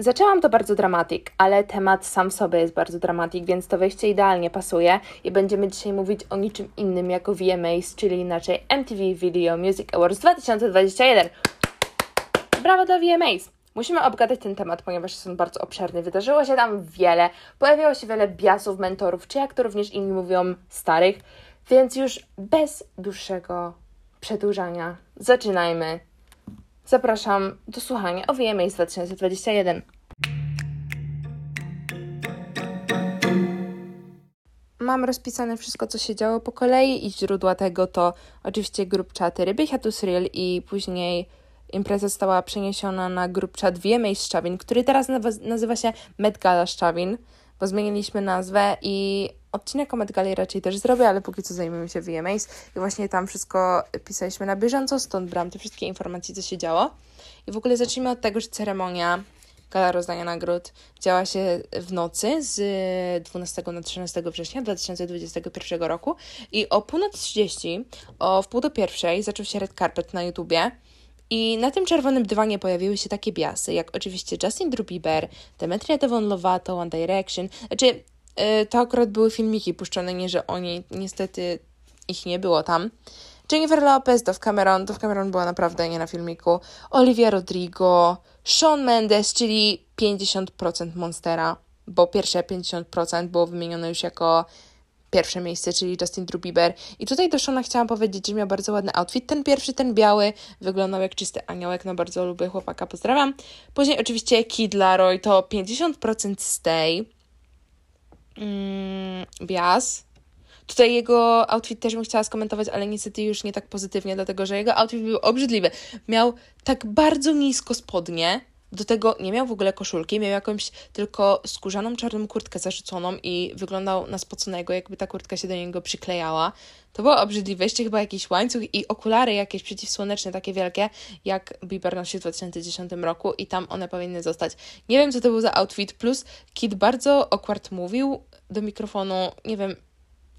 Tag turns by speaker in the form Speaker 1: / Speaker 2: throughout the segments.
Speaker 1: Zaczęłam to bardzo dramatyk, ale temat sam w sobie jest bardzo dramatyk, więc to wejście idealnie pasuje i będziemy dzisiaj mówić o niczym innym jako VMAs, czyli inaczej MTV Video Music Awards 2021. Brawo dla VMAs! Musimy obgadać ten temat, ponieważ jest on bardzo obszerny. Wydarzyło się tam wiele, pojawiło się wiele biasów, mentorów, czy jak to również inni mówią, starych, więc już bez dłuższego przedłużania zaczynajmy Zapraszam do słuchania o VMAs 2021. Mam rozpisane wszystko, co się działo po kolei i źródła tego to oczywiście grup czaty Ryby Hiatus Real i później impreza została przeniesiona na grup czat VMAs Szczawin, który teraz nazywa się Met Gala Szczawin, bo zmieniliśmy nazwę i odcinek o Met raczej też zrobię, ale póki co zajmujemy się VMAs i właśnie tam wszystko pisaliśmy na bieżąco, stąd brałam te wszystkie informacje, co się działo. I w ogóle zacznijmy od tego, że ceremonia gala rozdania nagród działa się w nocy z 12 na 13 września 2021 roku. I o północ 30, o pół do pierwszej zaczął się red carpet na YouTubie i na tym czerwonym dywanie pojawiły się takie biasy, jak oczywiście Justin Bieber, Demetria Devon Lovato, One Direction. Znaczy, yy, to akurat były filmiki puszczone, nie, że oni, niestety ich nie było tam. Jennifer Lopez, Dove Cameron, Dove Cameron była naprawdę nie na filmiku, Olivia Rodrigo, Shawn Mendes, czyli 50% Monstera, bo pierwsze 50% było wymienione już jako pierwsze miejsce, czyli Justin Bieber. I tutaj do Shona chciałam powiedzieć, że miał bardzo ładny outfit. Ten pierwszy, ten biały, wyglądał jak czysty aniołek, no bardzo lubię chłopaka, pozdrawiam. Później oczywiście Kid Laroi, to 50% Stay. Mm, Bias. Tutaj jego outfit też bym chciała skomentować, ale niestety już nie tak pozytywnie, dlatego że jego outfit był obrzydliwy. Miał tak bardzo nisko spodnie, do tego nie miał w ogóle koszulki, miał jakąś tylko skórzaną czarną kurtkę zarzuconą i wyglądał na spoconego, jakby ta kurtka się do niego przyklejała. To było obrzydliwe, jeszcze chyba jakiś łańcuch i okulary jakieś przeciwsłoneczne, takie wielkie, jak Bieber nosił w 2010 roku i tam one powinny zostać. Nie wiem, co to był za outfit, plus Kid bardzo awkward mówił do mikrofonu, nie wiem,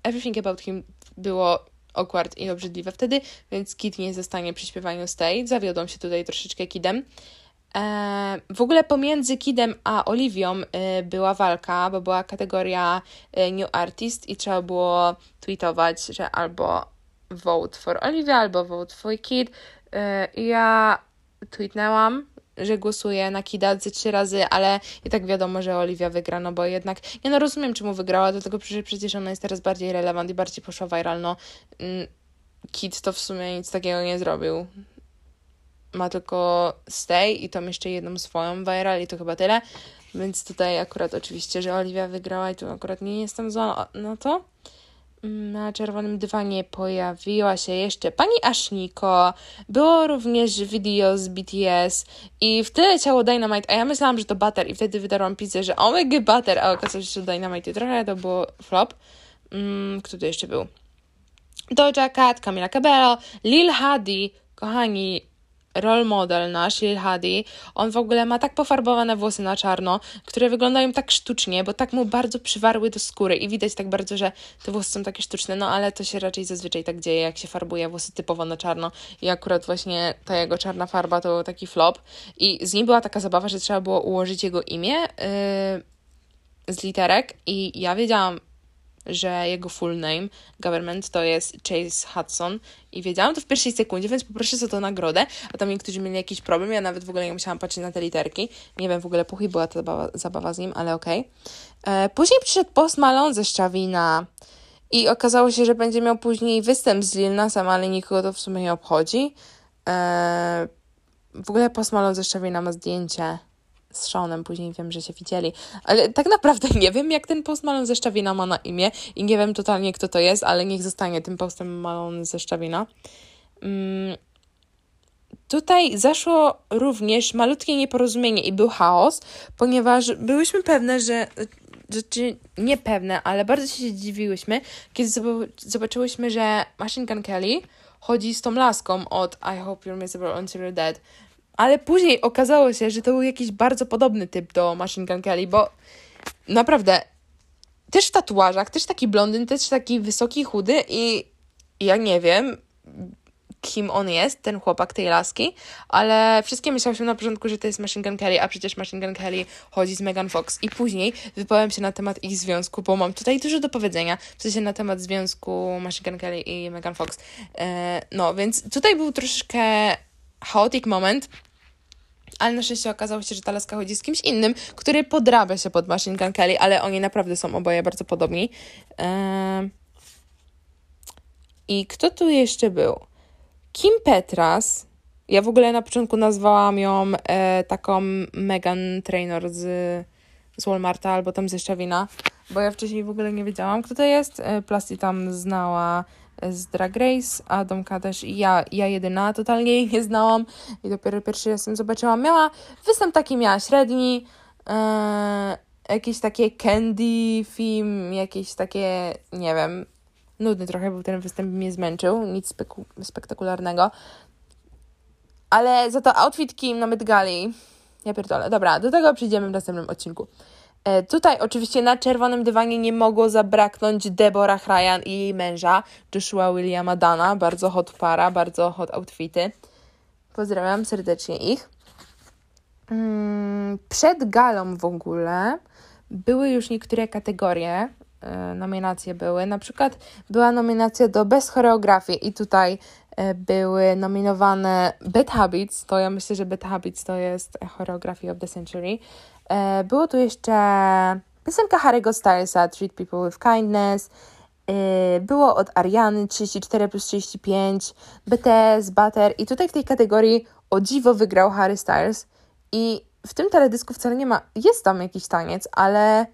Speaker 1: everything about him było awkward i obrzydliwe wtedy, więc Kid nie zostanie przy śpiewaniu Stay. Zawiodą się tutaj troszeczkę Kidem. E, w ogóle pomiędzy Kidem a Oliwią e, była walka, bo była kategoria e, New Artist i trzeba było tweetować, że albo vote for Olivia, albo vote for Kid. Ja tweetnęłam, że głosuję na Kida trzy razy, ale i tak wiadomo, że Olivia wygra, no bo jednak ja no rozumiem, czemu wygrała, dlatego że przecież ona jest teraz bardziej relevant i bardziej poszła viral, no mm, Kid to w sumie nic takiego nie zrobił ma tylko Stay i tam jeszcze jedną swoją viral i to chyba tyle. Więc tutaj akurat oczywiście, że Olivia wygrała i tu akurat nie jestem zła na to. Na czerwonym dywanie pojawiła się jeszcze pani Ashniko, było również video z BTS i wtedy leciało Dynamite, a ja myślałam, że to Butter i wtedy wydarłam pizzę, że omega Butter, a okazało się, że Dynamite i trochę to było flop. Mm, kto tu jeszcze był? Doja Cat, Camila Cabello, Lil Hadi, kochani, role model nasz, Lil Hadi, on w ogóle ma tak pofarbowane włosy na czarno, które wyglądają tak sztucznie, bo tak mu bardzo przywarły do skóry i widać tak bardzo, że te włosy są takie sztuczne, no ale to się raczej zazwyczaj tak dzieje, jak się farbuje włosy typowo na czarno. I akurat właśnie ta jego czarna farba to był taki flop. I z nim była taka zabawa, że trzeba było ułożyć jego imię yy, z literek. I ja wiedziałam, że jego full name, government, to jest Chase Hudson i wiedziałam to w pierwszej sekundzie, więc poproszę za to nagrodę, a tam niektórzy mieli jakiś problem, ja nawet w ogóle nie musiałam patrzeć na te literki, nie wiem, w ogóle puchy była ta zabawa, zabawa z nim, ale okej. Okay. E, później przyszedł Post Malone ze Szczawina i okazało się, że będzie miał później występ z Lil Nasem, ale nikogo to w sumie nie obchodzi. E, w ogóle Post Malone ze Szczawina ma zdjęcie z Seanem, później wiem, że się widzieli. Ale tak naprawdę nie wiem, jak ten post Malone ze Szczawina ma na imię i nie wiem totalnie, kto to jest, ale niech zostanie tym postem Malone ze Szczawina. Mm. Tutaj zaszło również malutkie nieporozumienie i był chaos, ponieważ byłyśmy pewne, że rzeczy niepewne, ale bardzo się zdziwiłyśmy, kiedy zobaczyłyśmy, że Machine Gun Kelly chodzi z tą laską od I hope you're miserable until you're dead ale później okazało się, że to był jakiś bardzo podobny typ do Machine Gun Kelly, bo naprawdę też w tatuażach, też taki blondyn, też taki wysoki, chudy i ja nie wiem, kim on jest, ten chłopak tej laski, ale wszystkie myślałyśmy na początku, że to jest Machine Gun Kelly, a przecież Machine Gun Kelly chodzi z Megan Fox. I później wypowiem się na temat ich związku, bo mam tutaj dużo do powiedzenia, w sensie na temat związku Machine Gun Kelly i Megan Fox. E, no, więc tutaj był troszeczkę chaotic moment, ale na szczęście okazało się, że ta laska chodzi z kimś innym, który podrabia się pod Machine Gun Kelly, ale oni naprawdę są oboje bardzo podobni. I kto tu jeszcze był? Kim Petras. Ja w ogóle na początku nazwałam ją e, taką Megan Trainor z, z Walmarta albo tam ze Szczawina, bo ja wcześniej w ogóle nie wiedziałam, kto to jest. E, Plasti tam znała z Drag Race, a Domka też i ja, ja jedyna totalnie jej nie znałam i dopiero pierwszy raz ją zobaczyłam. Miała występ taki, miała średni, e, jakieś takie candy film, jakieś takie, nie wiem, nudny trochę był ten występ, mnie zmęczył, nic speku- spektakularnego. Ale za to outfit Kim na Met Gali, ja pierdolę. Dobra, do tego przyjdziemy w następnym odcinku. E, tutaj oczywiście na czerwonym dywanie nie mogło zabraknąć Deborah Ryan i jej męża, Joshua Williama Dana. Bardzo hot para, bardzo hot outfity. Pozdrawiam serdecznie ich. Mm, przed galą w ogóle były już niektóre kategorie, e, nominacje były. Na przykład była nominacja do Best Choreografii i tutaj e, były nominowane Bad Habits, to ja myślę, że Bad Habits to jest Choreography of the Century. E, było tu jeszcze piosenka Harry'ego Stylesa Treat People with Kindness. E, było od Ariany 34 plus 35, BTS, Butter. I tutaj w tej kategorii o dziwo wygrał Harry Styles. I w tym teledysku wcale nie ma, jest tam jakiś taniec, ale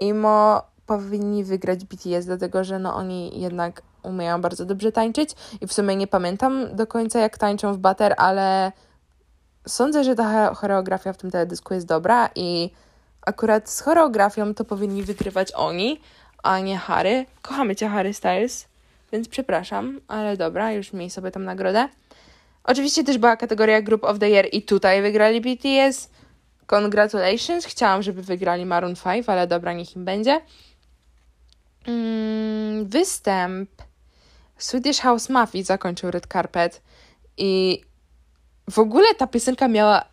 Speaker 1: imo powinni wygrać BTS, dlatego że no oni jednak umieją bardzo dobrze tańczyć. I w sumie nie pamiętam do końca jak tańczą w Butter, ale sądzę, że ta choreografia w tym teledysku jest dobra i akurat z choreografią to powinni wygrywać oni, a nie Harry. Kochamy cię, Harry Styles, więc przepraszam, ale dobra, już miej sobie tam nagrodę. Oczywiście też była kategoria Group of the Year i tutaj wygrali BTS. Congratulations. Chciałam, żeby wygrali Maroon 5, ale dobra, niech im będzie. Mm, występ Swedish House Mafia zakończył Red Carpet i w ogóle ta piosenka miała.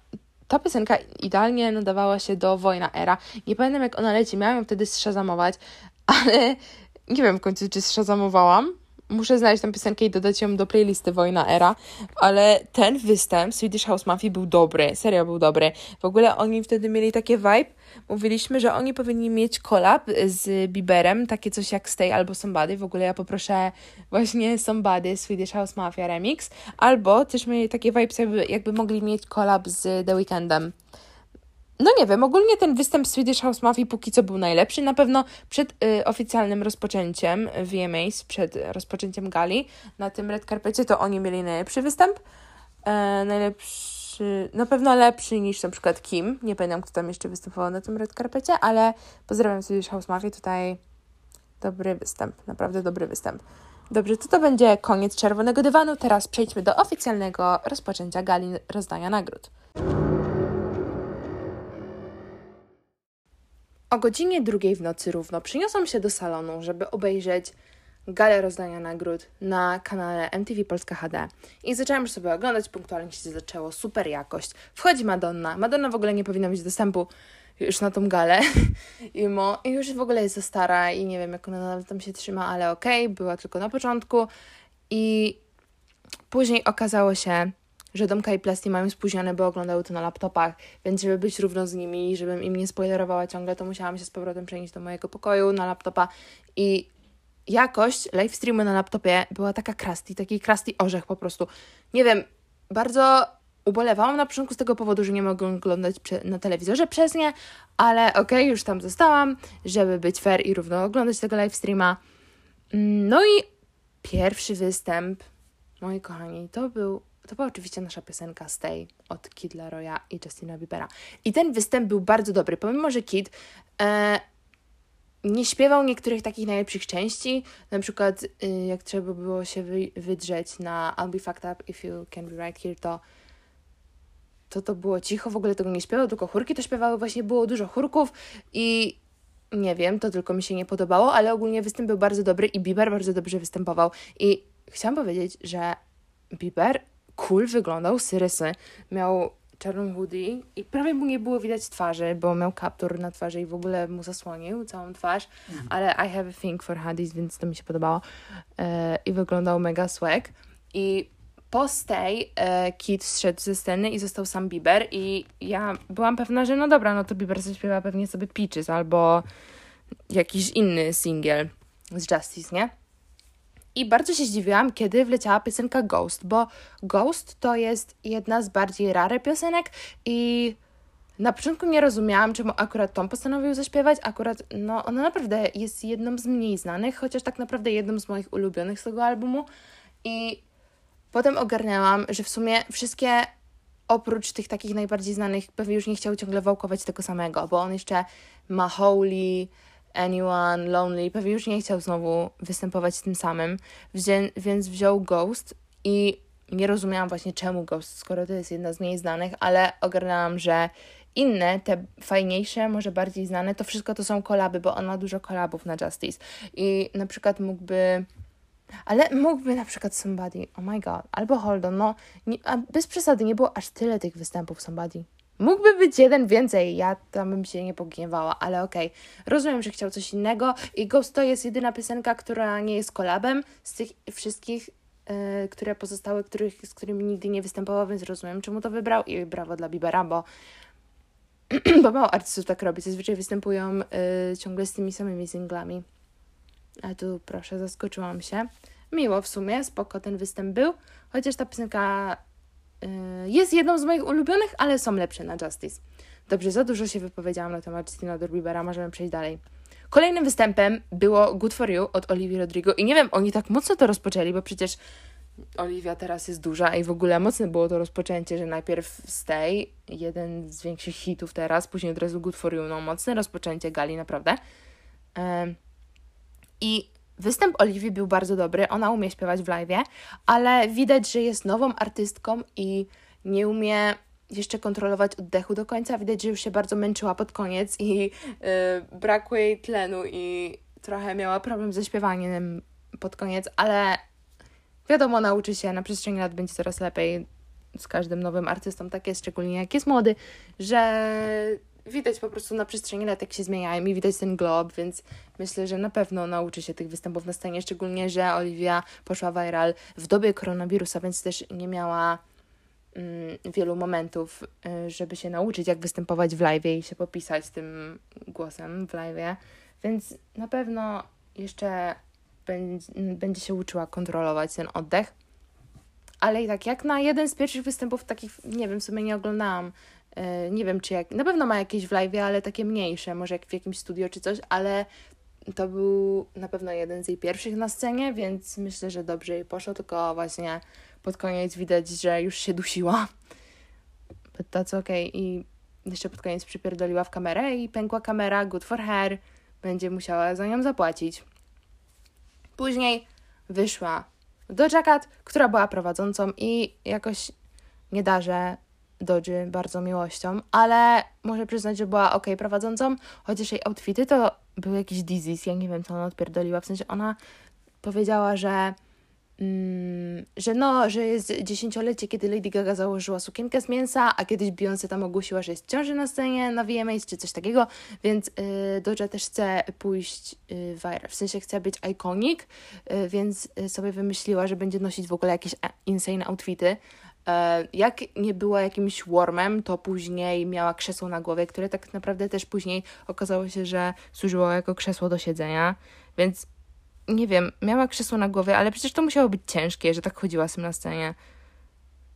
Speaker 1: Ta piosenka idealnie nadawała się do Wojna Era. Nie pamiętam jak ona leci, miałam ją wtedy szazamować, ale nie wiem w końcu, czy szazamowałam. Muszę znaleźć tę piosenkę i dodać ją do playlisty Wojna Era, ale ten występ Swedish House Mafia był dobry, serio był dobry. W ogóle oni wtedy mieli takie vibe, mówiliśmy, że oni powinni mieć collab z Bieberem, takie coś jak Stay albo Somebody. W ogóle ja poproszę właśnie Somebody Swedish House Mafia Remix, albo też mieli takie vibes, jakby, jakby mogli mieć collab z The Weekndem. No nie wiem, ogólnie ten występ Swedish House Mafia póki co był najlepszy. Na pewno przed y, oficjalnym rozpoczęciem VMAs, przed rozpoczęciem gali na tym red carpecie, to oni mieli najlepszy występ. E, najlepszy, na pewno lepszy niż na przykład Kim. Nie pamiętam, kto tam jeszcze występował na tym red carpecie, ale pozdrawiam Swedish House Mafia. Tutaj dobry występ, naprawdę dobry występ. Dobrze, to to będzie koniec czerwonego dywanu. Teraz przejdźmy do oficjalnego rozpoczęcia gali rozdania nagród. O godzinie drugiej w nocy równo przyniosłam się do salonu, żeby obejrzeć galę rozdania nagród na kanale MTV Polska HD. I zaczęłam już sobie oglądać, punktualnie się zaczęło, super jakość. Wchodzi Madonna. Madonna w ogóle nie powinna mieć dostępu już na tą galę. I, mo, I już w ogóle jest za stara i nie wiem, jak ona tam się trzyma, ale okej, okay, była tylko na początku. I później okazało się, że Domka i Plasti mają spóźnione, bo oglądały to na laptopach, więc żeby być równo z nimi, żebym im nie spoilerowała ciągle, to musiałam się z powrotem przenieść do mojego pokoju na laptopa i jakość live streamu na laptopie była taka krusty, taki krusty orzech po prostu. Nie wiem, bardzo ubolewałam na początku z tego powodu, że nie mogę oglądać na telewizorze przez nie, ale okej, okay, już tam zostałam, żeby być fair i równo oglądać tego live streama. No i pierwszy występ, moi kochani, to był to była oczywiście nasza piosenka Stay od Kid Laroya i Justina Biebera. I ten występ był bardzo dobry, pomimo że Kid e, nie śpiewał niektórych takich najlepszych części, na przykład y, jak trzeba było się wy, wydrzeć na I'll be fucked up if you can be right here, to to to było cicho, w ogóle tego nie śpiewał, tylko chórki to śpiewały, właśnie było dużo chórków i nie wiem, to tylko mi się nie podobało, ale ogólnie występ był bardzo dobry i Bieber bardzo dobrze występował i chciałam powiedzieć, że Bieber cool wyglądał, syrysy. Miał czarną hoodie i prawie mu nie było widać twarzy, bo miał kaptur na twarzy i w ogóle mu zasłonił całą twarz, mhm. ale I have a thing for hoodies, więc to mi się podobało. E, I wyglądał mega swag. I po Stay e, Kid zszedł ze sceny i został sam Bieber i ja byłam pewna, że no dobra, no to Bieber zaśpiewa pewnie sobie Peaches albo jakiś inny singiel z Justice, nie? I bardzo się zdziwiłam, kiedy wleciała piosenka Ghost, bo Ghost to jest jedna z bardziej rare piosenek i na początku nie rozumiałam, czemu akurat tą postanowił zaśpiewać. Akurat, no, ona naprawdę jest jedną z mniej znanych, chociaż tak naprawdę jedną z moich ulubionych z tego albumu. I potem ogarnęłam, że w sumie wszystkie oprócz tych takich najbardziej znanych, pewnie już nie chciał ciągle wałkować tego samego, bo on jeszcze ma Holy, Anyone, Lonely, pewnie już nie chciał znowu występować tym samym, Wzię więc wziął Ghost i nie rozumiałam właśnie czemu Ghost, skoro to jest jedna z mniej znanych, ale ogarnęłam, że inne, te fajniejsze, może bardziej znane, to wszystko to są kolaby, bo on ma dużo kolabów na Justice. I na przykład mógłby ale mógłby na przykład Somebody, oh my god, albo Hold On, no, nie, bez przesady, nie było aż tyle tych występów Somebody. Mógłby być jeden więcej, ja tam bym się nie pogniewała, ale okej. Okay. Rozumiem, że chciał coś innego i Ghost to jest jedyna piosenka, która nie jest kolabem z tych wszystkich, yy, które pozostały, których, z którymi nigdy nie występował, więc rozumiem, czemu to wybrał i brawo dla Bibera, bo bo mało artystów tak robi, zazwyczaj występują yy, ciągle z tymi samymi singlami. A tu proszę, zaskoczyłam się. Miło w sumie, spoko ten występ był, chociaż ta piosenka jest jedną z moich ulubionych, ale są lepsze na Justice. Dobrze, za dużo się wypowiedziałam na temat Justina Biebera, możemy przejść dalej. Kolejnym występem było Good For You od Olivia Rodrigo i nie wiem, oni tak mocno to rozpoczęli, bo przecież Olivia teraz jest duża i w ogóle mocne było to rozpoczęcie, że najpierw Stay, jeden z większych hitów teraz, później od razu Good For You, no mocne rozpoczęcie gali, naprawdę. I Występ Oliwii był bardzo dobry, ona umie śpiewać w live, ale widać, że jest nową artystką i nie umie jeszcze kontrolować oddechu do końca. Widać, że już się bardzo męczyła pod koniec i yy, brakło jej tlenu i trochę miała problem ze śpiewaniem pod koniec, ale wiadomo, nauczy się, na przestrzeni lat będzie coraz lepiej. Z każdym nowym artystą tak jest, szczególnie jak jest młody, że widać po prostu na przestrzeni lat, jak się zmieniają i widać ten glob, więc myślę, że na pewno nauczy się tych występów na scenie, szczególnie, że Olivia poszła viral w dobie koronawirusa, więc też nie miała mm, wielu momentów, y, żeby się nauczyć, jak występować w live i się popisać tym głosem w live, więc na pewno jeszcze będzie, się uczyła kontrolować ten oddech. Ale i tak, jak na jeden z pierwszych występów takich, nie wiem, w sumie nie oglądałam nie wiem, czy jak. Na pewno ma jakieś w live, ale takie mniejsze, może jak w jakimś studio czy coś, ale to był na pewno jeden z jej pierwszych na scenie, więc myślę, że dobrze jej poszło, tylko właśnie pod koniec widać, że już się dusiła. But that's okay. I jeszcze pod koniec przypierdoliła w kamerę i pękła kamera, good for her, będzie musiała za nią zapłacić. Później wyszła do Jackat, która była prowadzącą i jakoś nie darzę Dodży bardzo miłością, ale muszę przyznać, że była ok prowadzącą, chociaż jej outfity to był jakiś disease, ja nie wiem, co ona odpierdoliła, w sensie ona powiedziała, że mm, że no, że jest dziesięciolecie, kiedy Lady Gaga założyła sukienkę z mięsa, a kiedyś Beyoncé tam ogłosiła, że jest ciąży na scenie na VMAs czy coś takiego, więc yy, Doja też chce pójść yy, viral, w sensie chce być iconic, yy, więc y, sobie wymyśliła, że będzie nosić w ogóle jakieś e, insane outfity, jak nie była jakimś wormem, to później miała krzesło na głowie, które tak naprawdę też później okazało się, że służyło jako krzesło do siedzenia, więc nie wiem, miała krzesło na głowie, ale przecież to musiało być ciężkie, że tak chodziła z tym na scenie.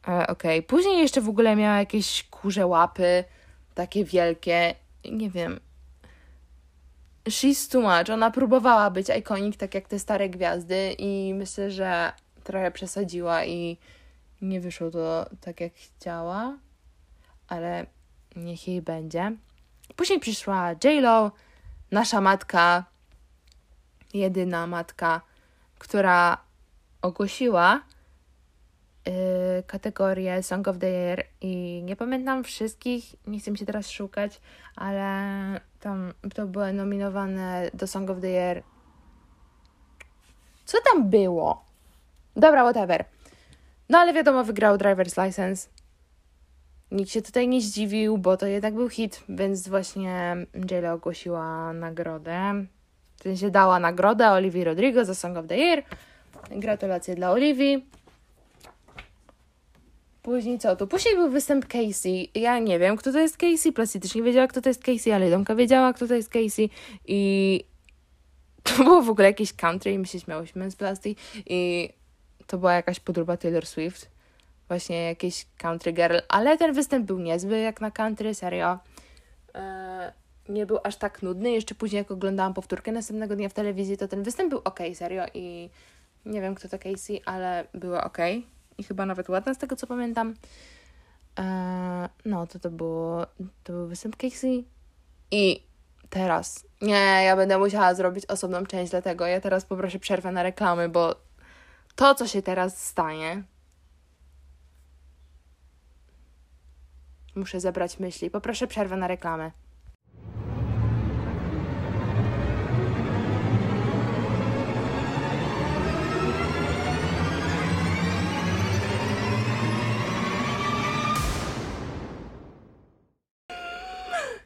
Speaker 1: Ale okej. Okay. Później jeszcze w ogóle miała jakieś kurze łapy, takie wielkie, nie wiem. She's too much. Ona próbowała być iconic, tak jak te stare gwiazdy i myślę, że trochę przesadziła i nie wyszło to tak, jak chciała, ale niech jej będzie. Później przyszła J-Lo, nasza matka, jedyna matka, która ogłosiła yy, kategorię Song of the Year i nie pamiętam wszystkich, nie chcę się teraz szukać, ale tam to były nominowane do Song of the Year. Co tam było? Dobra, whatever. No ale wiadomo, wygrał Driver's License. Nikt się tutaj nie zdziwił, bo to jednak był hit, więc właśnie J.Lo ogłosiła nagrodę. W sensie dała nagrodę Olivii Rodrigo za Song of the Year. Gratulacje dla Oliwii. Później co tu? Później był występ Casey. Ja nie wiem, kto to jest Casey. Plasty nie wiedziała, kto to jest Casey, ale Domka wiedziała, kto to jest Casey. I to było w ogóle jakieś country i my się śmiałyśmy z Plasty. I to była jakaś podróba Taylor Swift. Właśnie jakieś country girl. Ale ten występ był niezły jak na country, serio. Eee, nie był aż tak nudny. Jeszcze później, jak oglądałam powtórkę następnego dnia w telewizji, to ten występ był ok, serio. I nie wiem, kto to Casey, ale było ok i chyba nawet ładna z tego co pamiętam. Eee, no to to było, to był występ Casey i teraz, nie, ja będę musiała zrobić osobną część dlatego, ja teraz poproszę przerwę na reklamy, bo to co się teraz stanie, muszę zebrać myśli, poproszę przerwę na reklamę.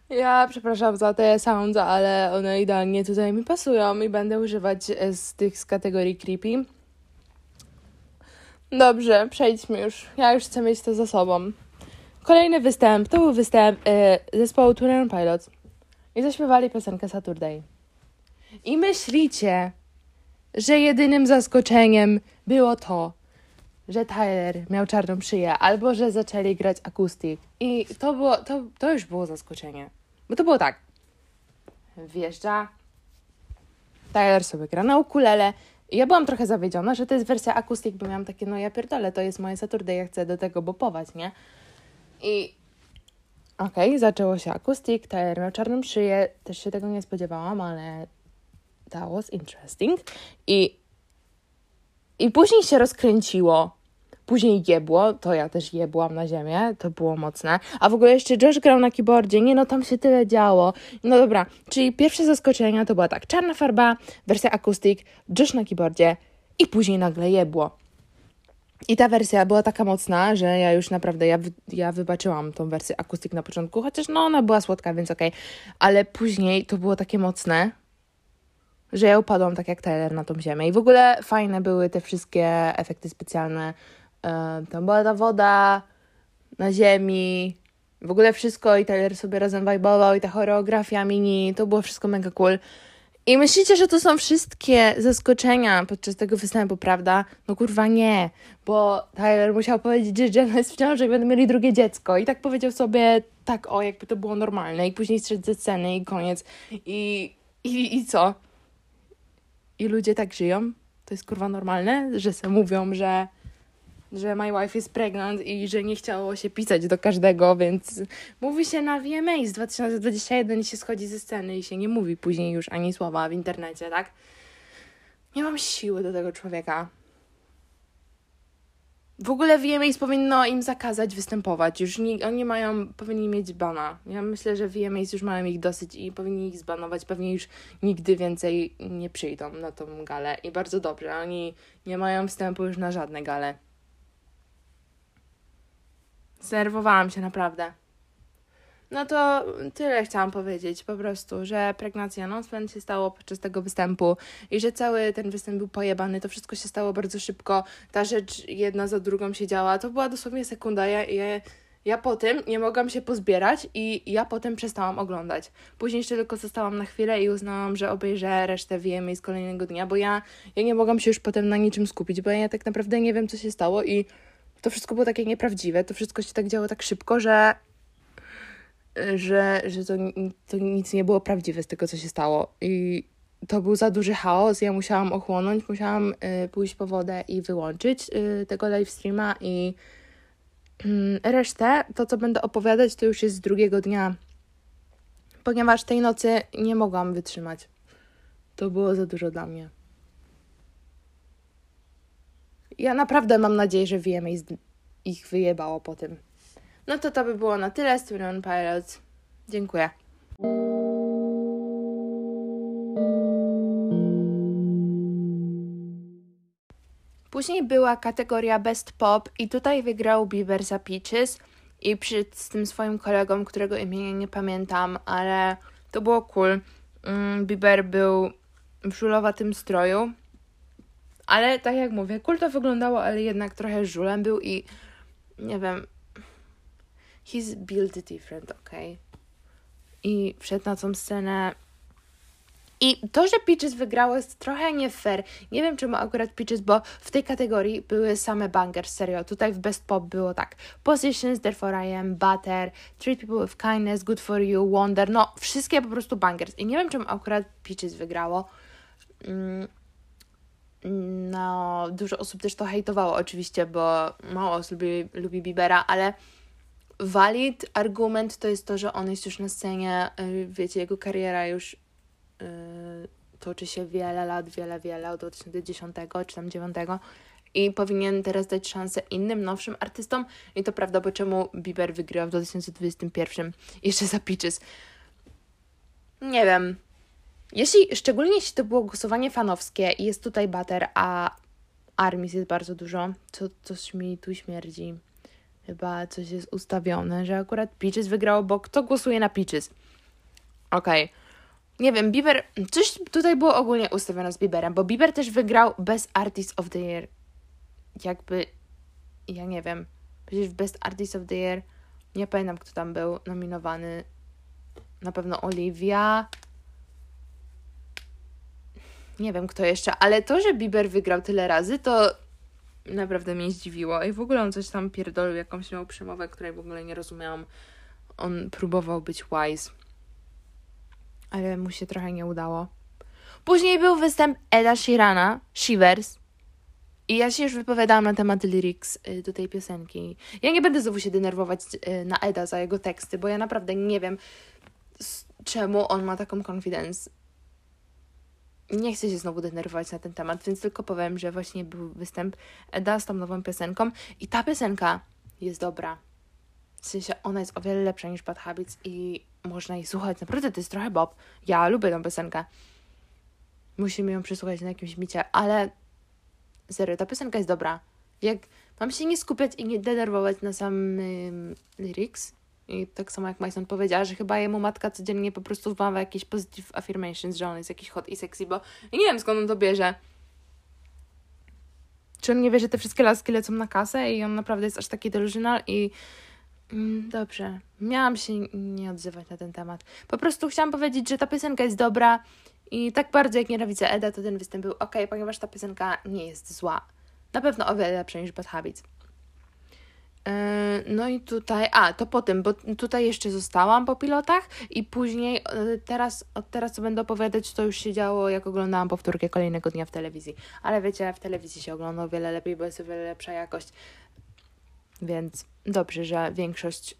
Speaker 1: Ja przepraszam za te sounds, ale one idealnie tutaj mi pasują i będę używać z tych z kategorii creepy. Dobrze, przejdźmy już. Ja już chcę mieć to za sobą. Kolejny występ to był występ y, zespołu Touring Pilots. I zaśpiewali piosenkę Saturday. I myślicie, że jedynym zaskoczeniem było to, że Tyler miał czarną szyję, albo że zaczęli grać akustik. I to było, to, to już było zaskoczenie. Bo to było tak. Wjeżdża. Tyler sobie gra na ukulele. Ja byłam trochę zawiedziona, że to jest wersja akustik, bo miałam takie, no ja pierdolę, to jest moje Saturday, ja chcę do tego bopować, nie? I okej, okay, zaczęło się akustik, Tyler miał czarną szyję, też się tego nie spodziewałam, ale that was interesting. I, i później się rozkręciło Później jebło, to ja też jebłam na ziemię, to było mocne. A w ogóle jeszcze Josh grał na keyboardzie, nie no, tam się tyle działo. No dobra, czyli pierwsze zaskoczenia to była tak, czarna farba, wersja akustik, Josh na keyboardzie i później nagle jebło. I ta wersja była taka mocna, że ja już naprawdę, ja, ja wybaczyłam tą wersję akustik na początku, chociaż no ona była słodka, więc okej. Okay. Ale później to było takie mocne, że ja upadłam tak jak Taylor na tą ziemię. I w ogóle fajne były te wszystkie efekty specjalne, tam była ta woda na ziemi, w ogóle wszystko i Tyler sobie razem vibował i ta choreografia mini, to było wszystko mega cool. I myślicie, że to są wszystkie zaskoczenia podczas tego występu, prawda? No kurwa nie, bo Tyler musiał powiedzieć, że Jenna jest w ciąży i będą mieli drugie dziecko. I tak powiedział sobie, tak o, jakby to było normalne. I później zszedł ze sceny i koniec. I, i, i co? I ludzie tak żyją? To jest kurwa normalne, że se mówią, że że my wife is pregnant i że nie chciało się pisać do każdego, więc mówi się na VMA z 2021 i się schodzi ze sceny i się nie mówi później już ani słowa w internecie, tak? Nie mam siły do tego człowieka. W ogóle VMAs powinno im zakazać występować. Już nie, oni mają, powinni mieć bana. Ja myślę, że VMAs już mają ich dosyć i powinni ich zbanować. Pewnie już nigdy więcej nie przyjdą na tą galę. I bardzo dobrze. Oni nie mają wstępu już na żadne gale. Znerwowałam się naprawdę. No to tyle chciałam powiedzieć, po prostu, że pregnacja announcement się stało podczas tego występu i że cały ten występ był pojebany, to wszystko się stało bardzo szybko, ta rzecz jedna za drugą się działa, to była dosłownie sekunda, ja, ja, ja po tym nie mogłam się pozbierać i ja potem przestałam oglądać. Później jeszcze tylko zostałam na chwilę i uznałam, że obejrzę resztę VMA z kolejnego dnia, bo ja, ja nie mogłam się już potem na niczym skupić, bo ja tak naprawdę nie wiem, co się stało i to wszystko było takie nieprawdziwe, to wszystko się tak działo tak szybko, że, że, że to, to nic nie było prawdziwe z tego, co się stało. I to był za duży chaos. Ja musiałam ochłonąć, musiałam y, pójść po wodę i wyłączyć y, tego live streama i y, resztę, to co będę opowiadać, to już jest z drugiego dnia, ponieważ tej nocy nie mogłam wytrzymać. To było za dużo dla mnie. Ja naprawdę mam nadzieję, że VMA ich wyjebało po tym. No to to by było na tyle z Tune Pilots. Dziękuję. Później była kategoria Best Pop i tutaj wygrał Bieber za Peaches i przy, z tym swoim kolegą, którego imienia nie pamiętam, ale to było cool. Mm, Bieber był w żulowatym stroju, ale tak jak mówię, cool to wyglądało, ale jednak trochę żulem był i nie wiem, he's built different, ok? I wszedł na tą scenę i to, że Peaches wygrało jest trochę nie fair. Nie wiem czemu akurat Peaches, bo w tej kategorii były same bangers, serio. Tutaj w Best Pop było tak. Positions, Therefore I Am, Butter, Treat People with Kindness, Good For You, Wonder. No, wszystkie po prostu bangers. I nie wiem czemu akurat Peaches wygrało. Mm. No, dużo osób też to hejtowało oczywiście, bo mało osób lubi, lubi Bibera, ale valid argument to jest to, że on jest już na scenie, y, wiecie, jego kariera już Y, toczy się wiele lat, wiele, wiele, od 2010 czy tam 9 i powinien teraz dać szansę innym, nowszym artystom i to prawda, bo czemu Bieber wygrywa w 2021 jeszcze za Peaches? Nie wiem. Jeśli, szczególnie jeśli to było głosowanie fanowskie i jest tutaj Butter, a Armis jest bardzo dużo, to coś mi tu śmierdzi. Chyba coś jest ustawione, że akurat Peaches wygrało, bo kto głosuje na Peaches? Okej. Okay nie wiem, Bieber, coś tutaj było ogólnie ustawione z Bieberem, bo Bieber też wygrał Best Artist of the Year. Jakby, ja nie wiem, przecież Best Artist of the Year, nie pamiętam kto tam był nominowany, na pewno Olivia, nie wiem kto jeszcze, ale to, że Bieber wygrał tyle razy, to naprawdę mnie zdziwiło. I w ogóle on coś tam pierdolił, jakąś miał przemowę, której w ogóle nie rozumiałam. On próbował być wise ale mu się trochę nie udało. Później był występ Eda Sheerana, Shivers. I ja się już wypowiadałam na temat lyrics y, do tej piosenki. Ja nie będę znowu się denerwować y, na Eda za jego teksty, bo ja naprawdę nie wiem, czemu on ma taką confidence. Nie chcę się znowu denerwować na ten temat, więc tylko powiem, że właśnie był występ Eda z tą nową piosenką i ta piosenka jest dobra. W sensie ona jest o wiele lepsza niż Bad Habits i można jej słuchać. Naprawdę to jest trochę Bob. Ja lubię tę piosenkę. Musimy ją przesłuchać na jakimś micie, ale serio, ta piosenka jest dobra. Jak mam się nie skupiać i nie denerwować na samym lyrics, i tak samo jak Mason powiedziała, że chyba jemu matka codziennie po prostu wmawia jakieś positive affirmations, że on jest jakiś hot i sexy, bo ja nie wiem skąd on to bierze. Czy on nie wie, że te wszystkie laski lecą na kasę i on naprawdę jest aż taki delusional i Mm, dobrze, miałam się nie odzywać na ten temat. Po prostu chciałam powiedzieć, że ta piosenka jest dobra i tak bardzo jak nienawidzę Eda, to ten występ był ok, ponieważ ta piosenka nie jest zła. Na pewno o wiele lepsza niż Bad Habits. Yy, no i tutaj, a to po tym, bo tutaj jeszcze zostałam po pilotach i później yy, teraz, od teraz co będę opowiadać, to już się działo, jak oglądałam powtórkę kolejnego dnia w telewizji. Ale wiecie, w telewizji się ogląda o wiele lepiej, bo jest o wiele lepsza jakość. Więc dobrze, że większość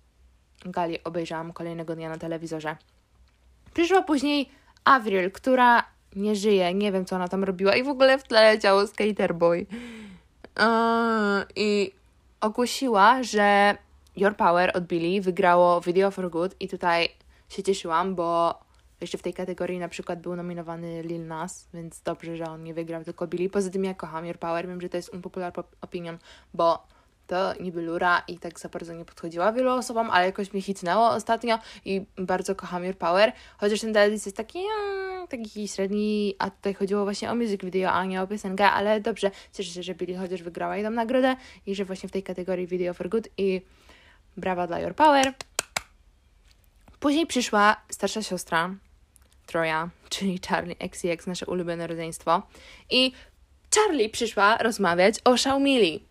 Speaker 1: gali obejrzałam kolejnego dnia na telewizorze. Przyszła później Avril, która nie żyje, nie wiem co ona tam robiła i w ogóle w tle leciało Skater Boy. Yy, I ogłosiła, że Your Power od Billy wygrało Video for Good i tutaj się cieszyłam, bo jeszcze w tej kategorii na przykład był nominowany Lil Nas, więc dobrze, że on nie wygrał, tylko Billy. Poza tym ja kocham Your Power, wiem, że to jest unpopular opinion, bo to niby Lura i tak za bardzo nie podchodziła wielu osobom, ale jakoś mnie hitnęło ostatnio i bardzo kocham Your Power, chociaż ten teledysk jest taki, taki średni, a tutaj chodziło właśnie o music video, a nie o piosenkę, ale dobrze, cieszę się, że Billie chociaż wygrała jej tą nagrodę i że właśnie w tej kategorii Video for Good i brawa dla Your Power. Później przyszła starsza siostra Troja, czyli Charlie XCX, nasze ulubione rodzeństwo i Charlie przyszła rozmawiać o Xiaomili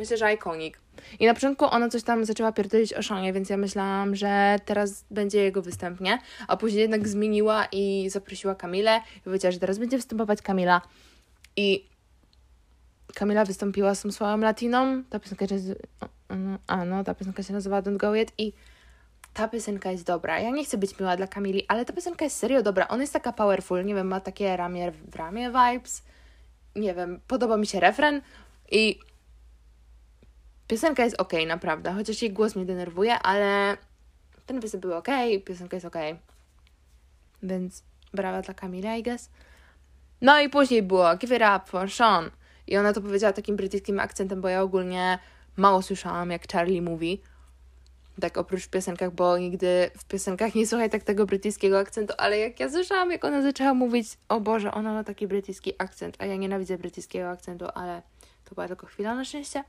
Speaker 1: Myślę, że iconic. I na początku ona coś tam zaczęła pierdolić o Szonie, więc ja myślałam, że teraz będzie jego występ, nie? A później jednak zmieniła i zaprosiła Kamilę i powiedziała, że teraz będzie występować Kamila. I Kamila wystąpiła z tą swoją latiną. Ta piosenka się a no, ta piosenka się nazywa Don't Go Yet i ta piosenka jest dobra. Ja nie chcę być miła dla Kamili, ale ta piosenka jest serio dobra. Ona jest taka powerful, nie wiem, ma takie ramię w ramię vibes. Nie wiem, podoba mi się refren i Piosenka jest ok, naprawdę, chociaż jej głos mnie denerwuje, ale ten występ był ok, piosenka jest ok. Więc brawa dla Kamila, I guess. No i później było Give It Up for Sean. I ona to powiedziała takim brytyjskim akcentem, bo ja ogólnie mało słyszałam, jak Charlie mówi. Tak oprócz w piosenkach, bo nigdy w piosenkach nie słuchaj tak tego brytyjskiego akcentu, ale jak ja słyszałam, jak ona zaczęła mówić, o Boże, ona ma taki brytyjski akcent, a ja nienawidzę brytyjskiego akcentu, ale to była tylko chwila na szczęście.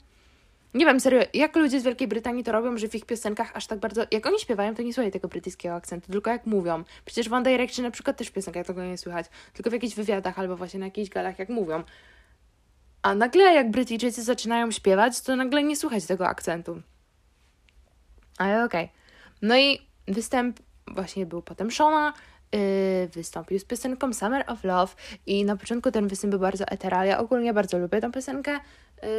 Speaker 1: Nie wiem, serio, jak ludzie z Wielkiej Brytanii to robią, że w ich piosenkach aż tak bardzo. Jak oni śpiewają, to nie słuchaj tego brytyjskiego akcentu, tylko jak mówią. Przecież w One Direction na przykład też w piosenkach tego nie słychać, tylko w jakichś wywiadach albo właśnie na jakichś galach, jak mówią. A nagle, jak Brytyjczycy zaczynają śpiewać, to nagle nie słuchać tego akcentu. Ale okej. Okay. No i występ właśnie był potem Shona, yy, wystąpił z piosenką Summer of Love i na początku ten występ był bardzo eteral. Ja ogólnie bardzo lubię tę piosenkę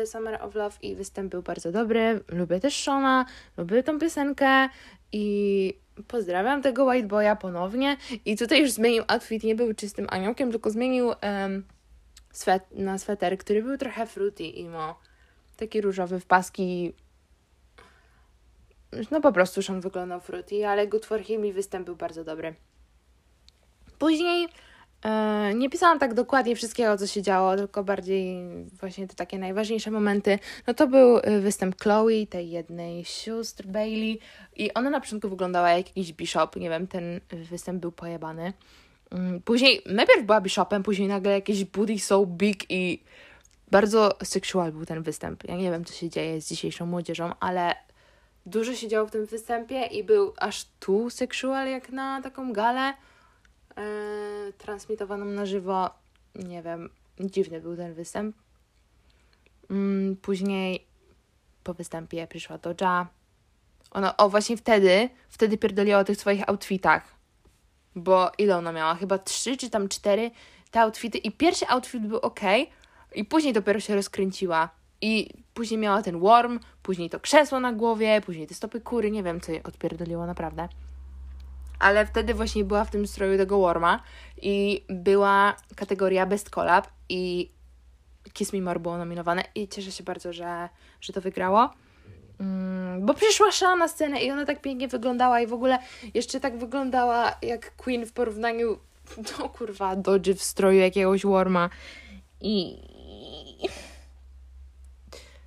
Speaker 1: Summer of Love i występ był bardzo dobry. Lubię też Shona, lubię tą piosenkę i pozdrawiam tego White Boya ponownie. I tutaj już zmienił outfit, nie był czystym aniołkiem, tylko zmienił um, swet na sweter, który był trochę fruity imo. Taki różowy w paski no po prostu Sean wyglądał fruity, ale Good for Him i występ był bardzo dobry. Później nie pisałam tak dokładnie wszystkiego, co się działo, tylko bardziej właśnie te takie najważniejsze momenty. No to był e, występ Chloe, tej jednej sióstr Bailey i ona na początku wyglądała jak jakiś bishop, nie wiem, ten występ był pojebany. Mm, później, najpierw była bishopem, później nagle jakieś booty so big i bardzo sexual był ten występ. Ja nie wiem, co się dzieje z dzisiejszą młodzieżą, ale dużo się działo w tym występie i był aż tu sexual jak na taką galę yy, transmitowaną na żywo. Nie wiem, dziwny był ten występ. Yy, później po występie przyszła Doja. Ona, o właśnie wtedy, wtedy pierdoliła o tych swoich outfitach. Bo ile ona miała? Chyba trzy czy tam cztery te outfity. I pierwszy outfit był ok, i później dopiero się rozkręciła. I później miała ten worm, później to krzesło na głowie, później te stopy kury, nie wiem co je odpierdoliło naprawdę. Ale wtedy właśnie była w tym stroju tego worma i była kategoria Best Collab i Kiss Me More było nominowane i cieszę się bardzo, że, że to wygrało. Mm, bo przyszła Sha na scenę i ona tak pięknie wyglądała i w ogóle jeszcze tak wyglądała jak Queen w porównaniu do kurwa Dodge w stroju jakiegoś Worma. I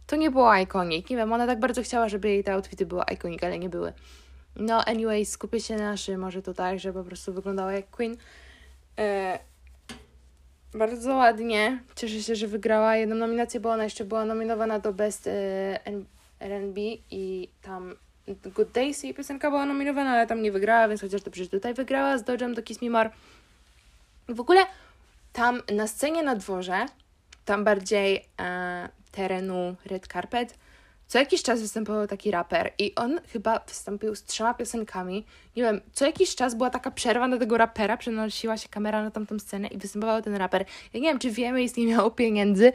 Speaker 1: to nie było iconic. Nie wiem, ona tak bardzo chciała, żeby jej te outfity były iconic, ale nie były. No, anyway, skupię się na może to tak, że po prostu wyglądała jak Queen. E, bardzo ładnie. Cieszę się, że wygrała jedną nominację, bo ona jeszcze była nominowana do Best e, R&B i tam Good Days jej piosenka była nominowana, ale tam nie wygrała, więc chociaż dobrze, że tutaj wygrała z Dodge'em do Kiss Me More. W ogóle tam na scenie na dworze, tam bardziej e, terenu Red Carpet, co jakiś czas występował taki raper i on chyba wystąpił z trzema piosenkami. Nie wiem, co jakiś czas była taka przerwa na tego rapera, przenosiła się kamera na tamtą scenę i występował ten raper. Ja nie wiem, czy wiemy, nie miało pieniędzy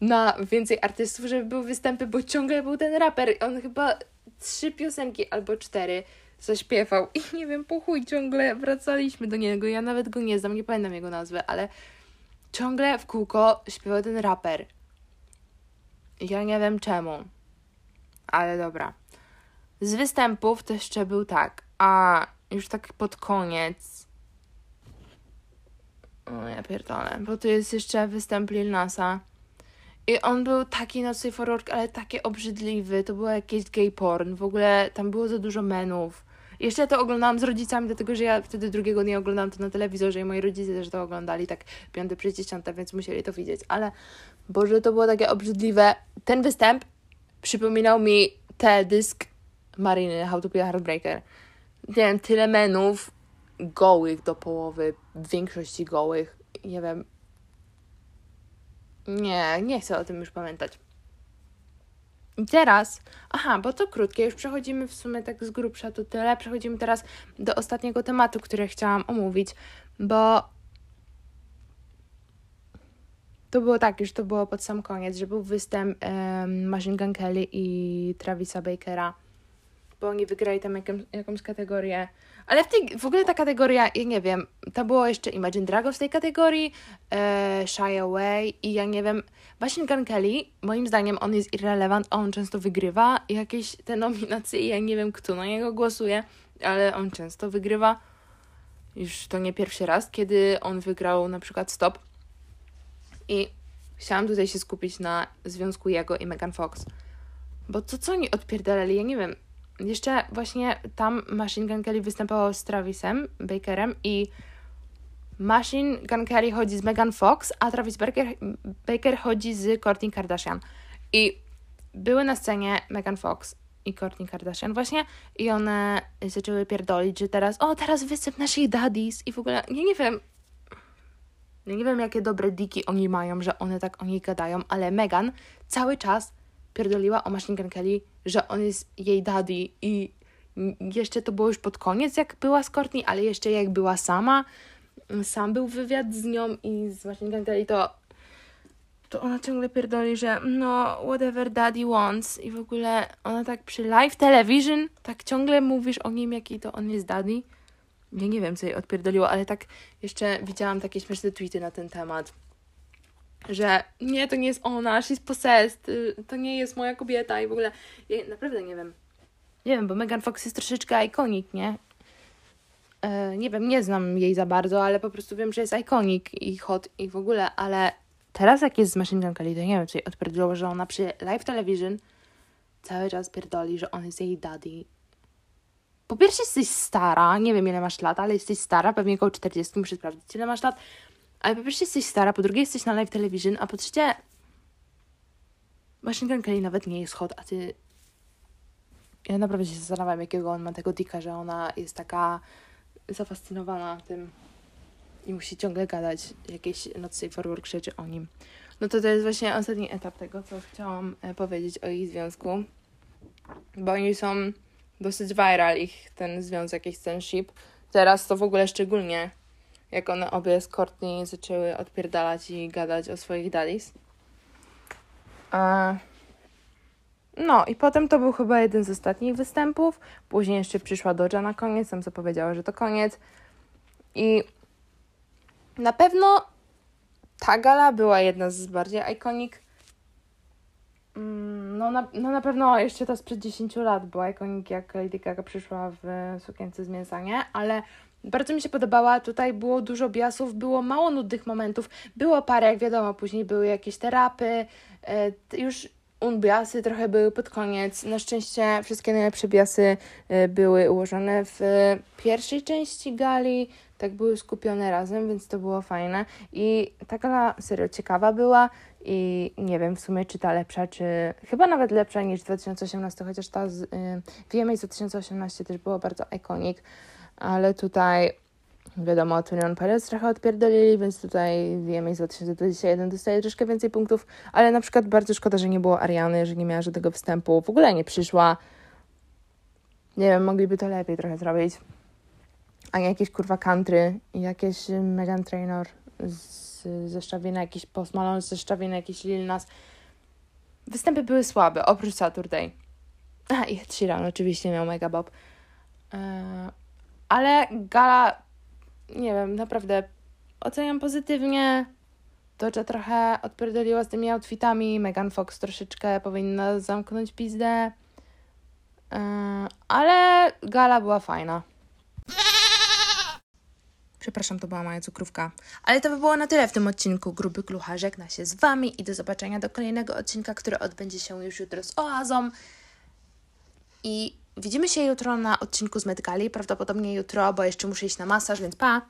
Speaker 1: na więcej artystów, żeby były występy, bo ciągle był ten raper. On chyba trzy piosenki albo cztery zaśpiewał i nie wiem, po chuj ciągle wracaliśmy do niego. Ja nawet go nie znam, nie pamiętam jego nazwy, ale ciągle w kółko śpiewał ten raper. Ja nie wiem czemu. Ale dobra. Z występów to jeszcze był tak. A już tak pod koniec. O ja pierdolę. Bo tu jest jeszcze występ Lil Nasa. I on był taki na Safe for Work, ale taki obrzydliwy. To było jakieś gay porn. W ogóle tam było za dużo menów. Jeszcze to oglądałam z rodzicami, dlatego że ja wtedy drugiego dnia oglądałam to na telewizorze i moi rodzice też to oglądali, tak piąte przez dziesiąte, więc musieli to widzieć. Ale Boże, to było takie obrzydliwe. Ten występ przypominał mi teledysk Mariny How to Be a Heartbreaker. Nie wiem, tyle menów gołych do połowy, w większości gołych. Nie wiem. Nie, nie chcę o tym już pamiętać. I teraz, aha, bo to krótkie, już przechodzimy w sumie tak z grubsza to tyle. Przechodzimy teraz do ostatniego tematu, który chciałam omówić, bo to było tak, już to było pod sam koniec, że był występ um, Machine Gun Kelly i Travisa Bakera, bo oni wygrali tam jaką, jakąś kategorię. Ale w, tej, w ogóle ta kategoria, ja nie wiem, to było jeszcze Imagine Dragons w tej kategorii, e, Shy Away i ja nie wiem, Machine Gun Kelly, moim zdaniem on jest irrelevant, on często wygrywa jakieś te nominacje i ja nie wiem, kto na niego głosuje, ale on często wygrywa. Już to nie pierwszy raz, kiedy on wygrał na przykład Stop i chciałam tutaj się skupić na związku jego i Megan Fox. Bo to, co oni odpierdalali, ja nie wiem. Jeszcze właśnie tam Machine Gun Kelly występował z Travisem Bakerem i Machine Gun Kelly chodzi z Megan Fox, a Travis Baker, Baker chodzi z Kourtney Kardashian. I były na scenie Megan Fox i Kourtney Kardashian właśnie i one zaczęły pierdolić, że teraz, o teraz występ naszych daddies i w ogóle, ja nie wiem, ja nie wiem jakie dobre diki oni mają, że one tak o niej gadają, ale Megan cały czas pierdoliła o Machine Gun Kelly, że on jest jej daddy i jeszcze to było już pod koniec, jak była z Courtney, ale jeszcze jak była sama, sam był wywiad z nią i z Machine Gun Kelly, to to ona ciągle pierdoli, że no, whatever daddy wants i w ogóle ona tak przy live television tak ciągle mówisz o nim, jaki to on jest daddy. Ja nie wiem, co jej odpierdoliło, ale tak jeszcze widziałam takie śmieszne tweety na ten temat, że nie, to nie jest ona, she's possessed, y, to nie jest moja kobieta i w ogóle ja naprawdę nie wiem. Nie wiem, bo Megan Fox jest troszeczkę ikonik, nie? E, nie wiem, nie znam jej za bardzo, ale po prostu wiem, że jest ikonik i hot i w ogóle, ale teraz jak jest z Machine Gun Kelly, to nie wiem, co jej odpierdoliło, że ona przy live television cały czas pierdoli, że on jest jej daddy. Po pierwsze jesteś stara, nie wiem ile masz lat, ale jesteś stara, pewnie około 40, muszę sprawdzić ile masz lat. Ale po pierwsze jesteś stara, po drugie jesteś na live television, a po trzecie Machine Gun Kelly nawet nie jest hot, a ty... Ja naprawdę się zastanawiam, jakiego on ma tego dika, że ona jest taka zafascynowana tym i musi ciągle gadać jakieś Not Safe for Work rzeczy o nim. No to to jest właśnie ostatni etap tego, co chciałam e, powiedzieć o ich związku. Bo oni są dosyć viral, ich ten związek, ich ten ship. Teraz to w ogóle szczególnie, jak one obie z Courtney zaczęły odpierdalać i gadać o swoich daddies. No i potem to był chyba jeden z ostatnich występów. Później jeszcze przyszła Doja na koniec, tam zapowiedziała, że to koniec. I na pewno ta gala była jedna z bardziej iconic. Mm, no na, no na pewno jeszcze to sprzed 10 lat była iconic, jak Lady Gaga przyszła w sukience z mięsa, nie? Ale bardzo mi się podobała, tutaj było dużo biasów, było mało nudnych momentów, było parę, jak wiadomo, później były jakieś terapy, e, już unbiasy trochę były pod koniec. Na szczęście wszystkie najlepsze biasy e, były ułożone w pierwszej części gali, tak były skupione razem, więc to było fajne. I ta gala serio ciekawa była i nie wiem w sumie, czy ta lepsza, czy chyba nawet lepsza niż 2018, chociaż ta z, y, VMA z 2018 też była bardzo iconic, ale tutaj wiadomo, Tunion Perez trochę odpierdolili, więc tutaj VMA z 2021 dostaje troszkę więcej punktów, ale na przykład bardzo szkoda, że nie było Ariany, że nie miała żadnego wstępu, w ogóle nie przyszła. Nie wiem, mogliby to lepiej trochę zrobić. A nie jakieś kurwa country jakieś Megan Trainor z, ze Szczawina, jakiś Post Malone ze Szczawina, jakiś Lil Nas. Występy były słabe, oprócz Saturday. A, i Ed Sheeran oczywiście miał Mega Bob. Yy, ale gala, nie wiem, naprawdę oceniam pozytywnie. Doja trochę odpierdoliła z tymi outfitami. Megan Fox troszeczkę powinna zamknąć pizdę. Yy, ale gala była fajna. Przepraszam, to była moja cukrówka. Ale to by było na tyle w tym odcinku. Gruby Klucha żegna się z Wami i do zobaczenia do kolejnego odcinka, który odbędzie się już jutro z Oazą. I widzimy się jutro na odcinku z Medgali, prawdopodobnie jutro, bo jeszcze muszę iść na masaż, więc pa!